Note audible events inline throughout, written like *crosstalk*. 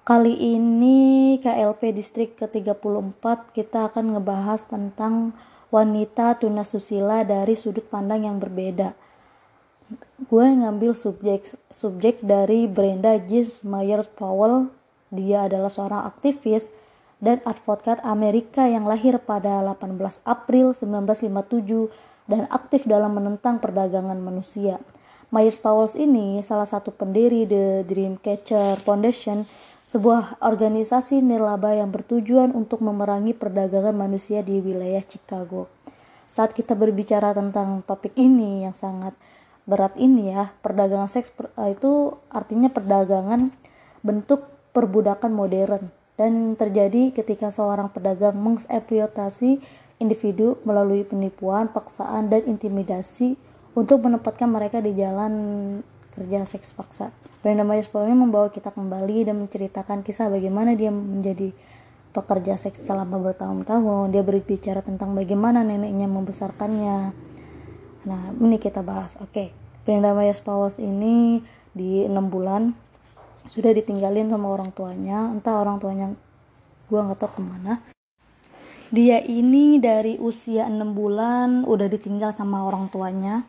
Kali ini KLP Distrik ke-34 kita akan ngebahas tentang wanita tunasusila dari sudut pandang yang berbeda. Gue ngambil subjek subjek dari Brenda Jeans Myers Powell. Dia adalah seorang aktivis dan advokat Amerika yang lahir pada 18 April 1957 dan aktif dalam menentang perdagangan manusia. Myers Powell ini salah satu pendiri The Dreamcatcher Foundation sebuah organisasi nirlaba yang bertujuan untuk memerangi perdagangan manusia di wilayah Chicago. Saat kita berbicara tentang topik ini yang sangat berat ini ya, perdagangan seks eh, itu artinya perdagangan bentuk perbudakan modern dan terjadi ketika seorang pedagang mengeksploitasi individu melalui penipuan, paksaan, dan intimidasi untuk menempatkan mereka di jalan kerja seks paksa. Brenda Myers ini membawa kita kembali dan menceritakan kisah bagaimana dia menjadi pekerja seks selama bertahun-tahun. Dia berbicara tentang bagaimana neneknya membesarkannya. Nah, ini kita bahas. Oke, okay. Brenda Myers Powers ini di enam bulan sudah ditinggalin sama orang tuanya. Entah orang tuanya gua nggak tahu ke mana. Dia ini dari usia enam bulan udah ditinggal sama orang tuanya.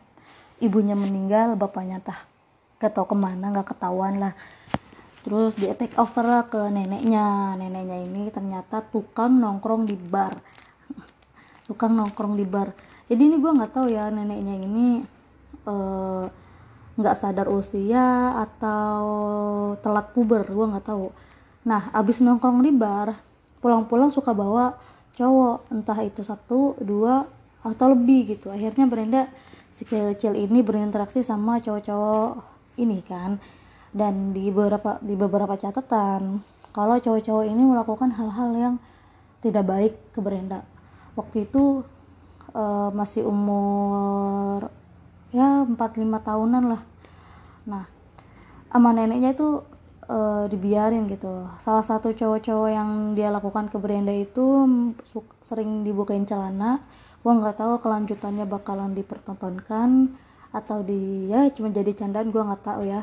Ibunya meninggal, bapaknya tah gak tau ke mana nggak ketahuan lah. Terus dia take over lah ke neneknya. Neneknya ini ternyata tukang nongkrong di bar. *laughs* Tukang nongkrong di bar. Jadi ini gue nggak tahu ya neneknya ini eh, nggak uh, sadar usia atau telat puber gue nggak tahu. Nah abis nongkrong di bar pulang-pulang suka bawa cowok. Entah itu satu dua atau lebih gitu. Akhirnya Brenda si kecil ini berinteraksi sama cowok-cowok ini kan dan di beberapa di beberapa catatan kalau cowok-cowok ini melakukan hal-hal yang tidak baik ke Brenda. Waktu itu uh, masih umur ya 4-5 tahunan lah. Nah sama neneknya itu uh, dibiarin gitu. Salah satu cowok-cowok yang dia lakukan ke Brenda itu sering dibukain celana. Gua nggak tahu kelanjutannya bakalan dipertontonkan atau dia ya cuma jadi candaan gue nggak tahu ya.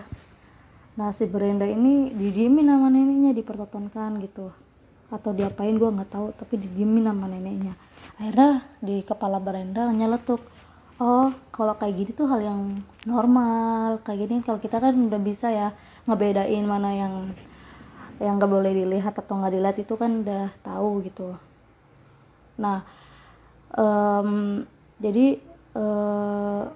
Nah si Brenda ini didiemin sama neneknya dipertontonkan gitu. Atau diapain gue nggak tahu tapi didiemin sama neneknya. Akhirnya di kepala Brenda nyeletuk oh kalau kayak gini tuh hal yang normal. Kayak gini kalau kita kan udah bisa ya ngebedain mana yang yang nggak boleh dilihat atau nggak dilihat itu kan udah tahu gitu. Nah um, jadi uh,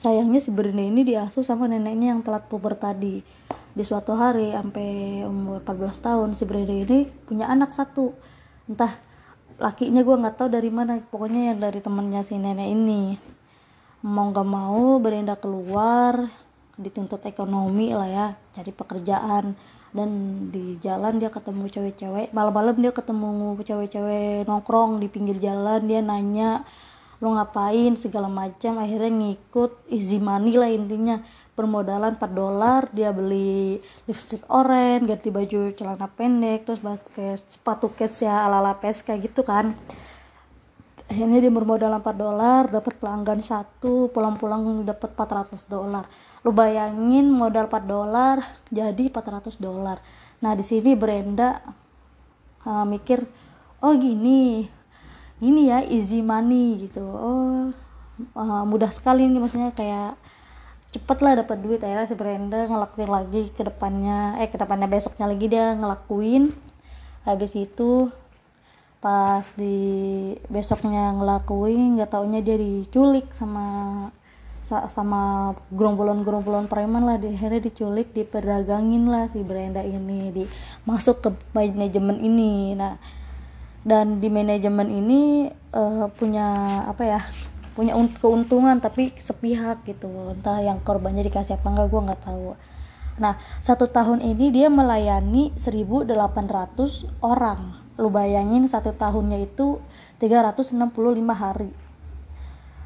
Sayangnya si Brenda ini diasuh sama neneknya yang telat puber tadi. Di suatu hari sampai umur 14 tahun si Brenda ini punya anak satu. Entah lakinya gue nggak tahu dari mana, pokoknya yang dari temennya si nenek ini. Mau nggak mau Brenda keluar dituntut ekonomi lah ya, cari pekerjaan dan di jalan dia ketemu cewek-cewek malam-malam dia ketemu cewek-cewek nongkrong di pinggir jalan dia nanya lo ngapain segala macam. Akhirnya ngikut easy money lah intinya. Permodalan 4 dolar dia beli lipstick oranye ganti baju celana pendek terus pakai sepatu case ya ala ala peska gitu kan. Akhirnya dia bermodal 4 dolar dapat pelanggan satu pulang-pulang dapat 400 dolar. Lu bayangin modal 4 dolar jadi 400 dolar. Nah di sini Brenda uh, mikir oh gini gini ya easy money gitu. Oh uh, mudah sekali nih maksudnya kayak cepet lah dapat duit. Akhirnya si Brenda ngelakuin lagi ke depannya eh ke depannya besoknya lagi dia ngelakuin. Habis itu pas di besoknya ngelakuin nggak taunya dia diculik sama sama gerombolan-gerombolan preman lah. Di akhirnya diculik diperdagangin lah si Brenda ini di masuk ke manajemen ini. Nah dan di manajemen ini uh, punya apa ya punya keuntungan tapi sepihak gitu. Entah yang korbannya dikasih apa enggak gue nggak tahu. Nah satu tahun ini dia melayani 1800 orang. Lu bayangin satu tahunnya itu 365 hari.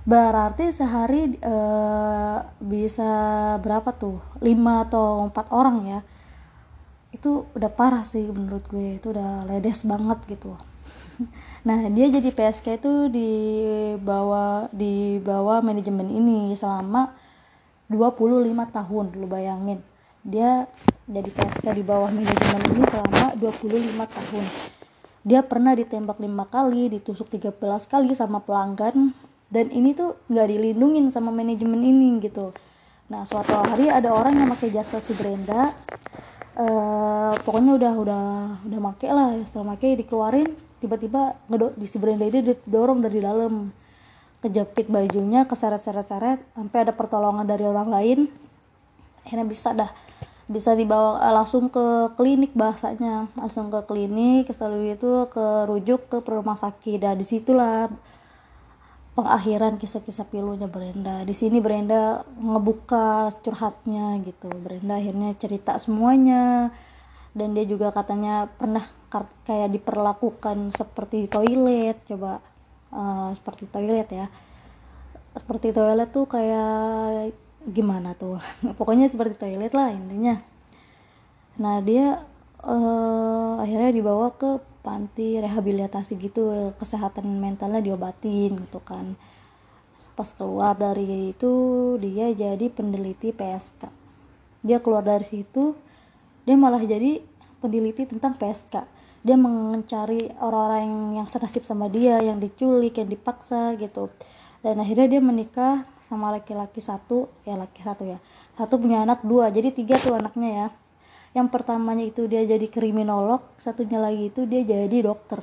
Berarti sehari uh, bisa berapa tuh? 5 atau 4 orang ya? Itu udah parah sih menurut gue. Itu udah ledes banget gitu *laughs* nah dia jadi PSK itu di bawah di bawah manajemen ini selama 25 tahun lu bayangin. Dia jadi PSK di bawah manajemen ini selama 25 tahun. Dia pernah ditembak lima kali ditusuk 13 kali sama pelanggan dan ini tuh nggak dilindungin sama manajemen ini gitu. Nah suatu hari ada orang yang pakai jasa si Brenda uh, pokoknya udah udah udah make lah setelah make dikeluarin tiba-tiba di si Brenda ini didorong dari dalam. Kejepit bajunya keseret-seret-seret sampai ada pertolongan dari orang lain. Akhirnya bisa dah. Bisa dibawa uh, langsung ke klinik bahasanya. Langsung ke klinik setelah itu ke rujuk ke rumah sakit. Dan di situlah pengakhiran kisah-kisah pilunya Brenda. Di sini Brenda ngebuka curhatnya gitu. Brenda akhirnya cerita semuanya dan dia juga katanya pernah kayak diperlakukan seperti toilet coba uh, seperti toilet ya. Seperti toilet tuh kayak gimana tuh? *laughs* Pokoknya seperti toilet lah intinya. Nah dia uh, akhirnya dibawa ke panti rehabilitasi gitu kesehatan mentalnya diobatin gitu kan. Pas keluar dari itu dia jadi peneliti PSK dia keluar dari situ dia malah jadi peneliti tentang PSK dia mencari orang-orang yang senasib sama dia yang diculik yang dipaksa gitu. Dan akhirnya dia menikah sama laki-laki satu ya laki satu ya. Satu punya anak dua. Jadi tiga tuh anaknya ya. Yang pertamanya itu dia jadi kriminolog satunya lagi itu dia jadi dokter.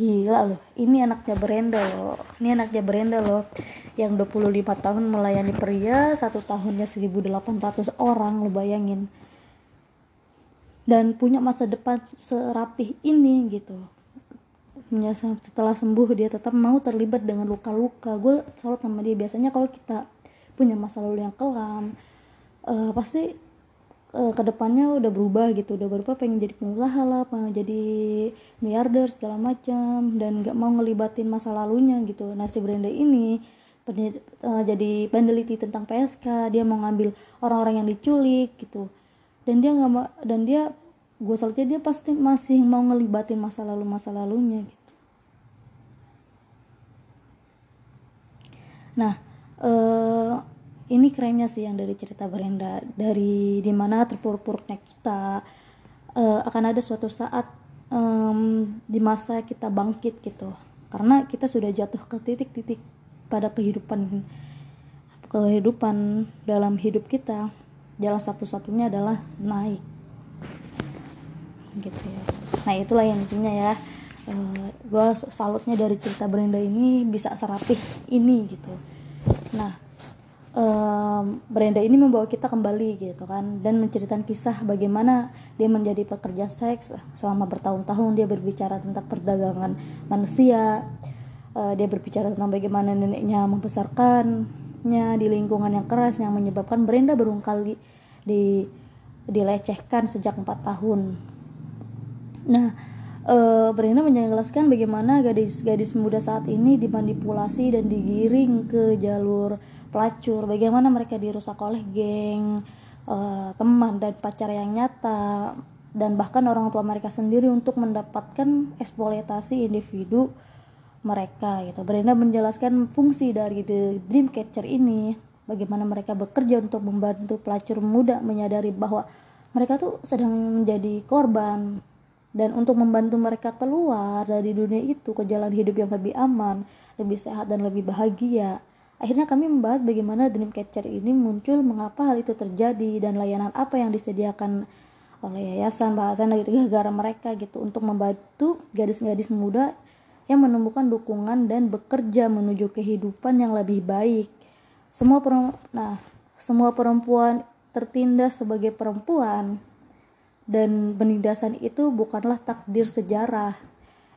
Gila loh ini anaknya Brenda loh. Ini anaknya Brenda loh yang 25 tahun melayani pria satu tahunnya 1800 orang lo bayangin dan punya masa depan serapih ini gitu. Setelah sembuh dia tetap mau terlibat dengan luka-luka. Gue selalu sama dia. Biasanya kalau kita punya masa lalu yang kelam uh, pasti uh, ke depannya udah berubah gitu. Udah berubah pengen jadi pengusaha lah pengen jadi miliarder segala macam. Dan nggak mau ngelibatin masa lalunya gitu. Nah si Brenda ini uh, jadi peneliti tentang PSK dia mau ngambil orang-orang yang diculik gitu dan dia nggak dan dia gue salutnya dia pasti masih mau ngelibatin masa lalu masa lalunya gitu. Nah uh, ini kerennya sih yang dari cerita Brenda dari di mana terpuruk-puruknya kita uh, akan ada suatu saat um, di masa kita bangkit gitu. Karena kita sudah jatuh ke titik-titik pada kehidupan kehidupan dalam hidup kita jalan satu-satunya adalah naik. Gitu ya. Nah itulah yang intinya ya. Eh, gue salutnya dari cerita Brenda ini bisa serapih ini gitu. Nah um, Brenda ini membawa kita kembali gitu kan dan menceritakan kisah bagaimana dia menjadi pekerja seks selama bertahun-tahun. Dia berbicara tentang perdagangan manusia uh, dia berbicara tentang bagaimana neneknya membesarkannya di lingkungan yang keras yang menyebabkan Brenda berulang kali di dilecehkan sejak 4 tahun. Nah uh, Brenda menjelaskan bagaimana gadis-gadis muda saat ini dimanipulasi dan digiring ke jalur pelacur, bagaimana mereka dirusak oleh geng, uh, teman dan pacar yang nyata, dan bahkan orang tua mereka sendiri untuk mendapatkan eksploitasi individu mereka gitu. Brenda menjelaskan fungsi dari The Dreamcatcher ini, bagaimana mereka bekerja untuk membantu pelacur muda menyadari bahwa mereka tuh sedang menjadi korban dan untuk membantu mereka keluar dari dunia itu ke jalan hidup yang lebih aman, lebih sehat dan lebih bahagia. Akhirnya kami membahas bagaimana Dreamcatcher ini muncul, mengapa hal itu terjadi dan layanan apa yang disediakan oleh yayasan bahasan dari negara mereka gitu untuk membantu gadis-gadis muda yang menemukan dukungan dan bekerja menuju kehidupan yang lebih baik. Semua perempuan, nah, semua perempuan tertindas sebagai perempuan dan penindasan itu bukanlah takdir sejarah.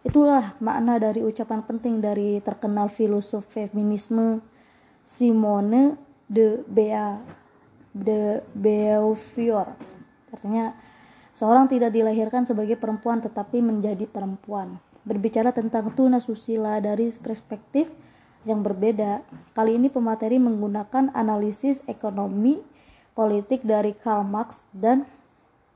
Itulah makna dari ucapan penting dari terkenal filosof feminisme Simone de Bea de Beauvoir. Artinya seorang tidak dilahirkan sebagai perempuan tetapi menjadi perempuan. Berbicara tentang tuna susila dari perspektif yang berbeda. Kali ini pemateri menggunakan analisis ekonomi politik dari Karl Marx dan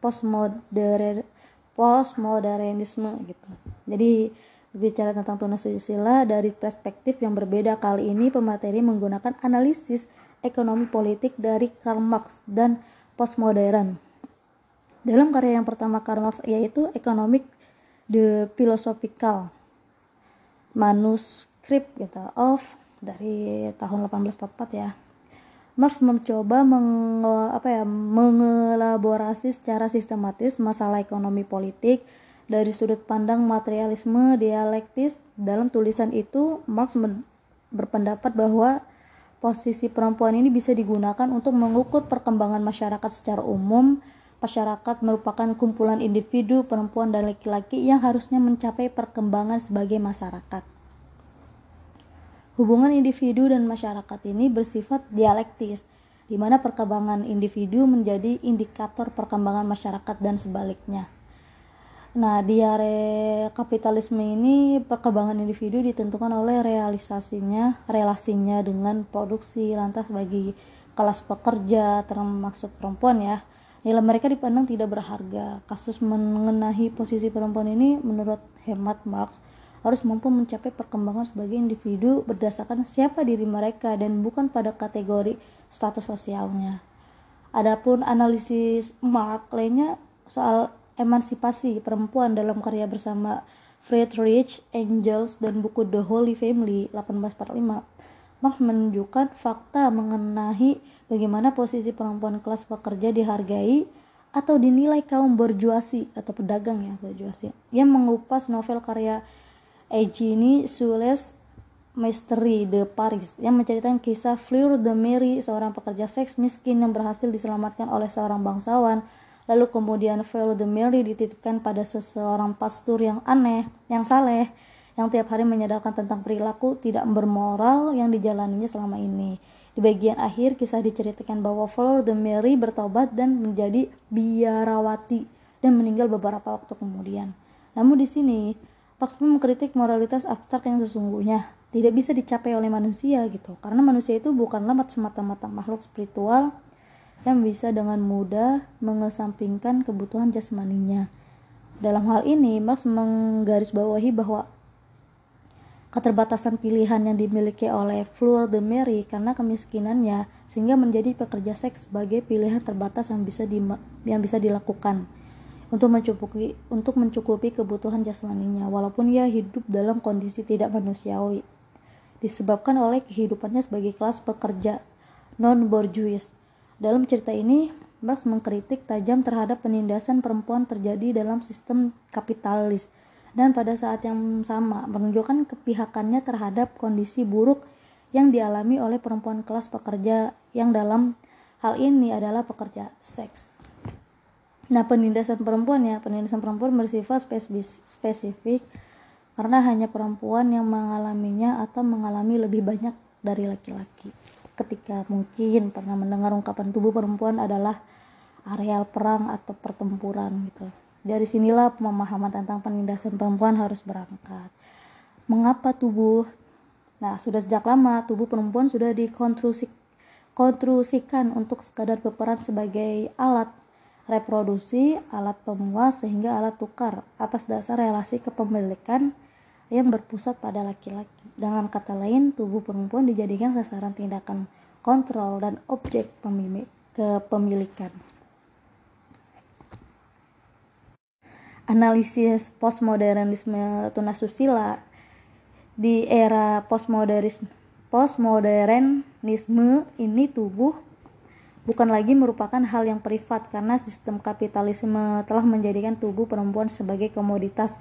postmodern postmodernisme gitu. Jadi bicara tentang tunasusila dari perspektif yang berbeda kali ini pemateri menggunakan analisis ekonomi politik dari Karl Marx dan postmodern. Dalam karya yang pertama Karl Marx yaitu Economic the Philosophical Manuscript gitu of dari tahun 1844 ya. Marx mencoba meng, apa ya, mengelaborasi secara sistematis masalah ekonomi politik dari sudut pandang materialisme dialektis. Dalam tulisan itu, Marx berpendapat bahwa posisi perempuan ini bisa digunakan untuk mengukur perkembangan masyarakat secara umum. Masyarakat merupakan kumpulan individu perempuan dan laki-laki yang harusnya mencapai perkembangan sebagai masyarakat. Hubungan individu dan masyarakat ini bersifat dialektis, di mana perkembangan individu menjadi indikator perkembangan masyarakat dan sebaliknya. Nah, di area kapitalisme ini perkembangan individu ditentukan oleh realisasinya, relasinya dengan produksi lantas bagi kelas pekerja termasuk perempuan ya. Nilai mereka dipandang tidak berharga. Kasus mengenai posisi perempuan ini menurut hemat Marx harus mampu mencapai perkembangan sebagai individu berdasarkan siapa diri mereka dan bukan pada kategori status sosialnya. Adapun analisis Marx lainnya soal emansipasi perempuan dalam karya bersama Friedrich Engels dan buku The Holy Family 1845. Menunjukkan fakta mengenai bagaimana posisi perempuan kelas pekerja dihargai atau dinilai kaum berjuasi atau pedagang ya berjuasi yang mengupas novel karya Eugenie Sules Mystery de Paris yang menceritakan kisah Fleur de Marie, seorang pekerja seks miskin yang berhasil diselamatkan oleh seorang bangsawan. Lalu kemudian Fleur de Marie dititipkan pada seseorang pastor yang aneh, yang saleh, yang tiap hari menyadarkan tentang perilaku tidak bermoral yang dijalaninya selama ini. Di bagian akhir kisah diceritakan bahwa Fleur de Marie bertobat dan menjadi biarawati dan meninggal beberapa waktu kemudian. Namun di sini Pax mengkritik moralitas abstrak yang sesungguhnya tidak bisa dicapai oleh manusia gitu karena manusia itu bukanlah semata-mata makhluk spiritual yang bisa dengan mudah mengesampingkan kebutuhan jasmaninya. Dalam hal ini, Marx menggarisbawahi bahwa keterbatasan pilihan yang dimiliki oleh Fleur de Marie karena kemiskinannya sehingga menjadi pekerja seks sebagai pilihan terbatas yang bisa di, yang bisa dilakukan untuk mencukupi untuk mencukupi kebutuhan jasmaninya walaupun ia hidup dalam kondisi tidak manusiawi disebabkan oleh kehidupannya sebagai kelas pekerja non borjuis dalam cerita ini Marx mengkritik tajam terhadap penindasan perempuan terjadi dalam sistem kapitalis dan pada saat yang sama menunjukkan kepihakannya terhadap kondisi buruk yang dialami oleh perempuan kelas pekerja yang dalam hal ini adalah pekerja seks. Nah, penindasan perempuan ya, penindasan perempuan bersifat spesifik karena hanya perempuan yang mengalaminya atau mengalami lebih banyak dari laki-laki. Ketika mungkin pernah mendengar ungkapan tubuh perempuan adalah areal perang atau pertempuran gitu. Dari sinilah pemahaman tentang penindasan perempuan harus berangkat. Mengapa tubuh? Nah, sudah sejak lama tubuh perempuan sudah dikonstruksikan untuk sekadar berperan sebagai alat reproduksi, alat pemuas, sehingga alat tukar atas dasar relasi kepemilikan yang berpusat pada laki-laki. Dengan kata lain, tubuh perempuan dijadikan sasaran tindakan kontrol dan objek kepemilikan. Analisis postmodernisme tunasusila di era postmodernisme postmodernisme ini tubuh bukan lagi merupakan hal yang privat karena sistem kapitalisme telah menjadikan tubuh perempuan sebagai komoditas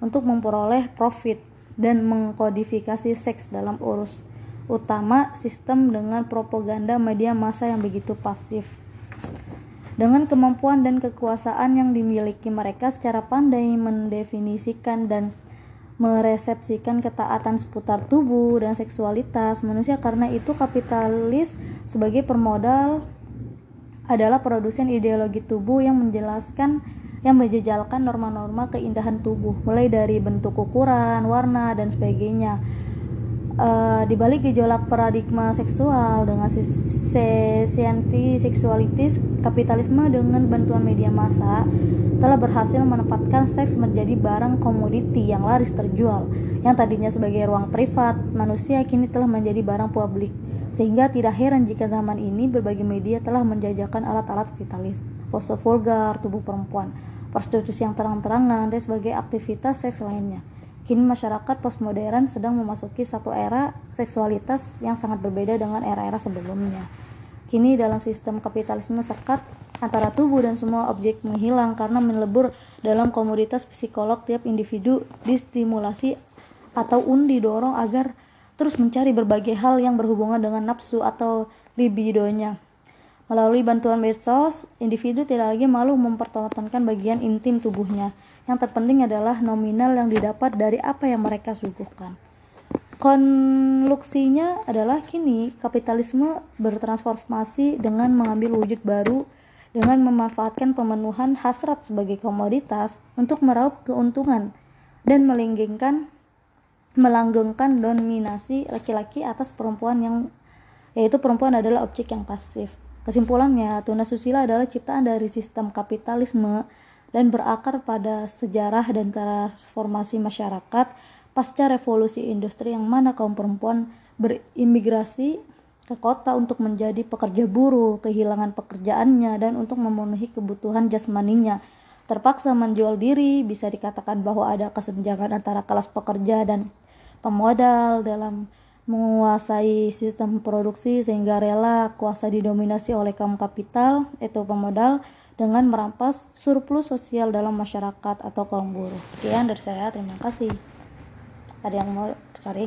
untuk memperoleh profit dan mengkodifikasi seks dalam urus utama sistem dengan propaganda media massa yang begitu pasif. Dengan kemampuan dan kekuasaan yang dimiliki mereka secara pandai mendefinisikan dan meresepsikan ketaatan seputar tubuh dan seksualitas manusia karena itu kapitalis sebagai permodal adalah produsen ideologi tubuh yang menjelaskan yang menjejalkan norma-norma keindahan tubuh, mulai dari bentuk ukuran, warna, dan sebagainya. E, di balik gejolak paradigma seksual dengan sesianti seksualitis, kapitalisme dengan bantuan media massa telah berhasil menempatkan seks menjadi barang komoditi yang laris terjual. Yang tadinya sebagai ruang privat, manusia kini telah menjadi barang publik Sehingga tidak heran jika zaman ini berbagai media telah menjajakan alat-alat vitalis, pose vulgar tubuh perempuan, prostitusi yang terang-terangan, dan sebagai aktivitas seks lainnya. Kini masyarakat postmodern sedang memasuki satu era seksualitas yang sangat berbeda dengan era-era sebelumnya. Kini dalam sistem kapitalisme sekat antara tubuh dan semua objek menghilang karena melebur dalam komoditas psikolog tiap individu distimulasi atau undi dorong agar terus mencari berbagai hal yang berhubungan dengan nafsu atau libidonya. Melalui bantuan medsos, individu tidak lagi malu mempertontonkan bagian intim tubuhnya. Yang terpenting adalah nominal yang didapat dari apa yang mereka suguhkan. Konluksinya adalah kini kapitalisme bertransformasi dengan mengambil wujud baru dengan memanfaatkan pemenuhan hasrat sebagai komoditas untuk meraup keuntungan dan melenggengkan melanggengkan dominasi laki-laki atas perempuan yang yaitu perempuan adalah objek yang pasif. Kesimpulannya, tuna susila adalah ciptaan dari sistem kapitalisme dan berakar pada sejarah dan transformasi masyarakat pasca revolusi industri yang mana kaum perempuan berimigrasi ke kota untuk menjadi pekerja buruh, kehilangan pekerjaannya, dan untuk memenuhi kebutuhan jasmaninya. Terpaksa menjual diri, bisa dikatakan bahwa ada kesenjangan antara kelas pekerja dan pemodal dalam menguasai sistem produksi sehingga rela kuasa didominasi oleh kaum kapital itu pemodal dengan merampas surplus sosial dalam masyarakat atau kaum buruh. Sekian dari saya, terima kasih. Ada yang mau sharing?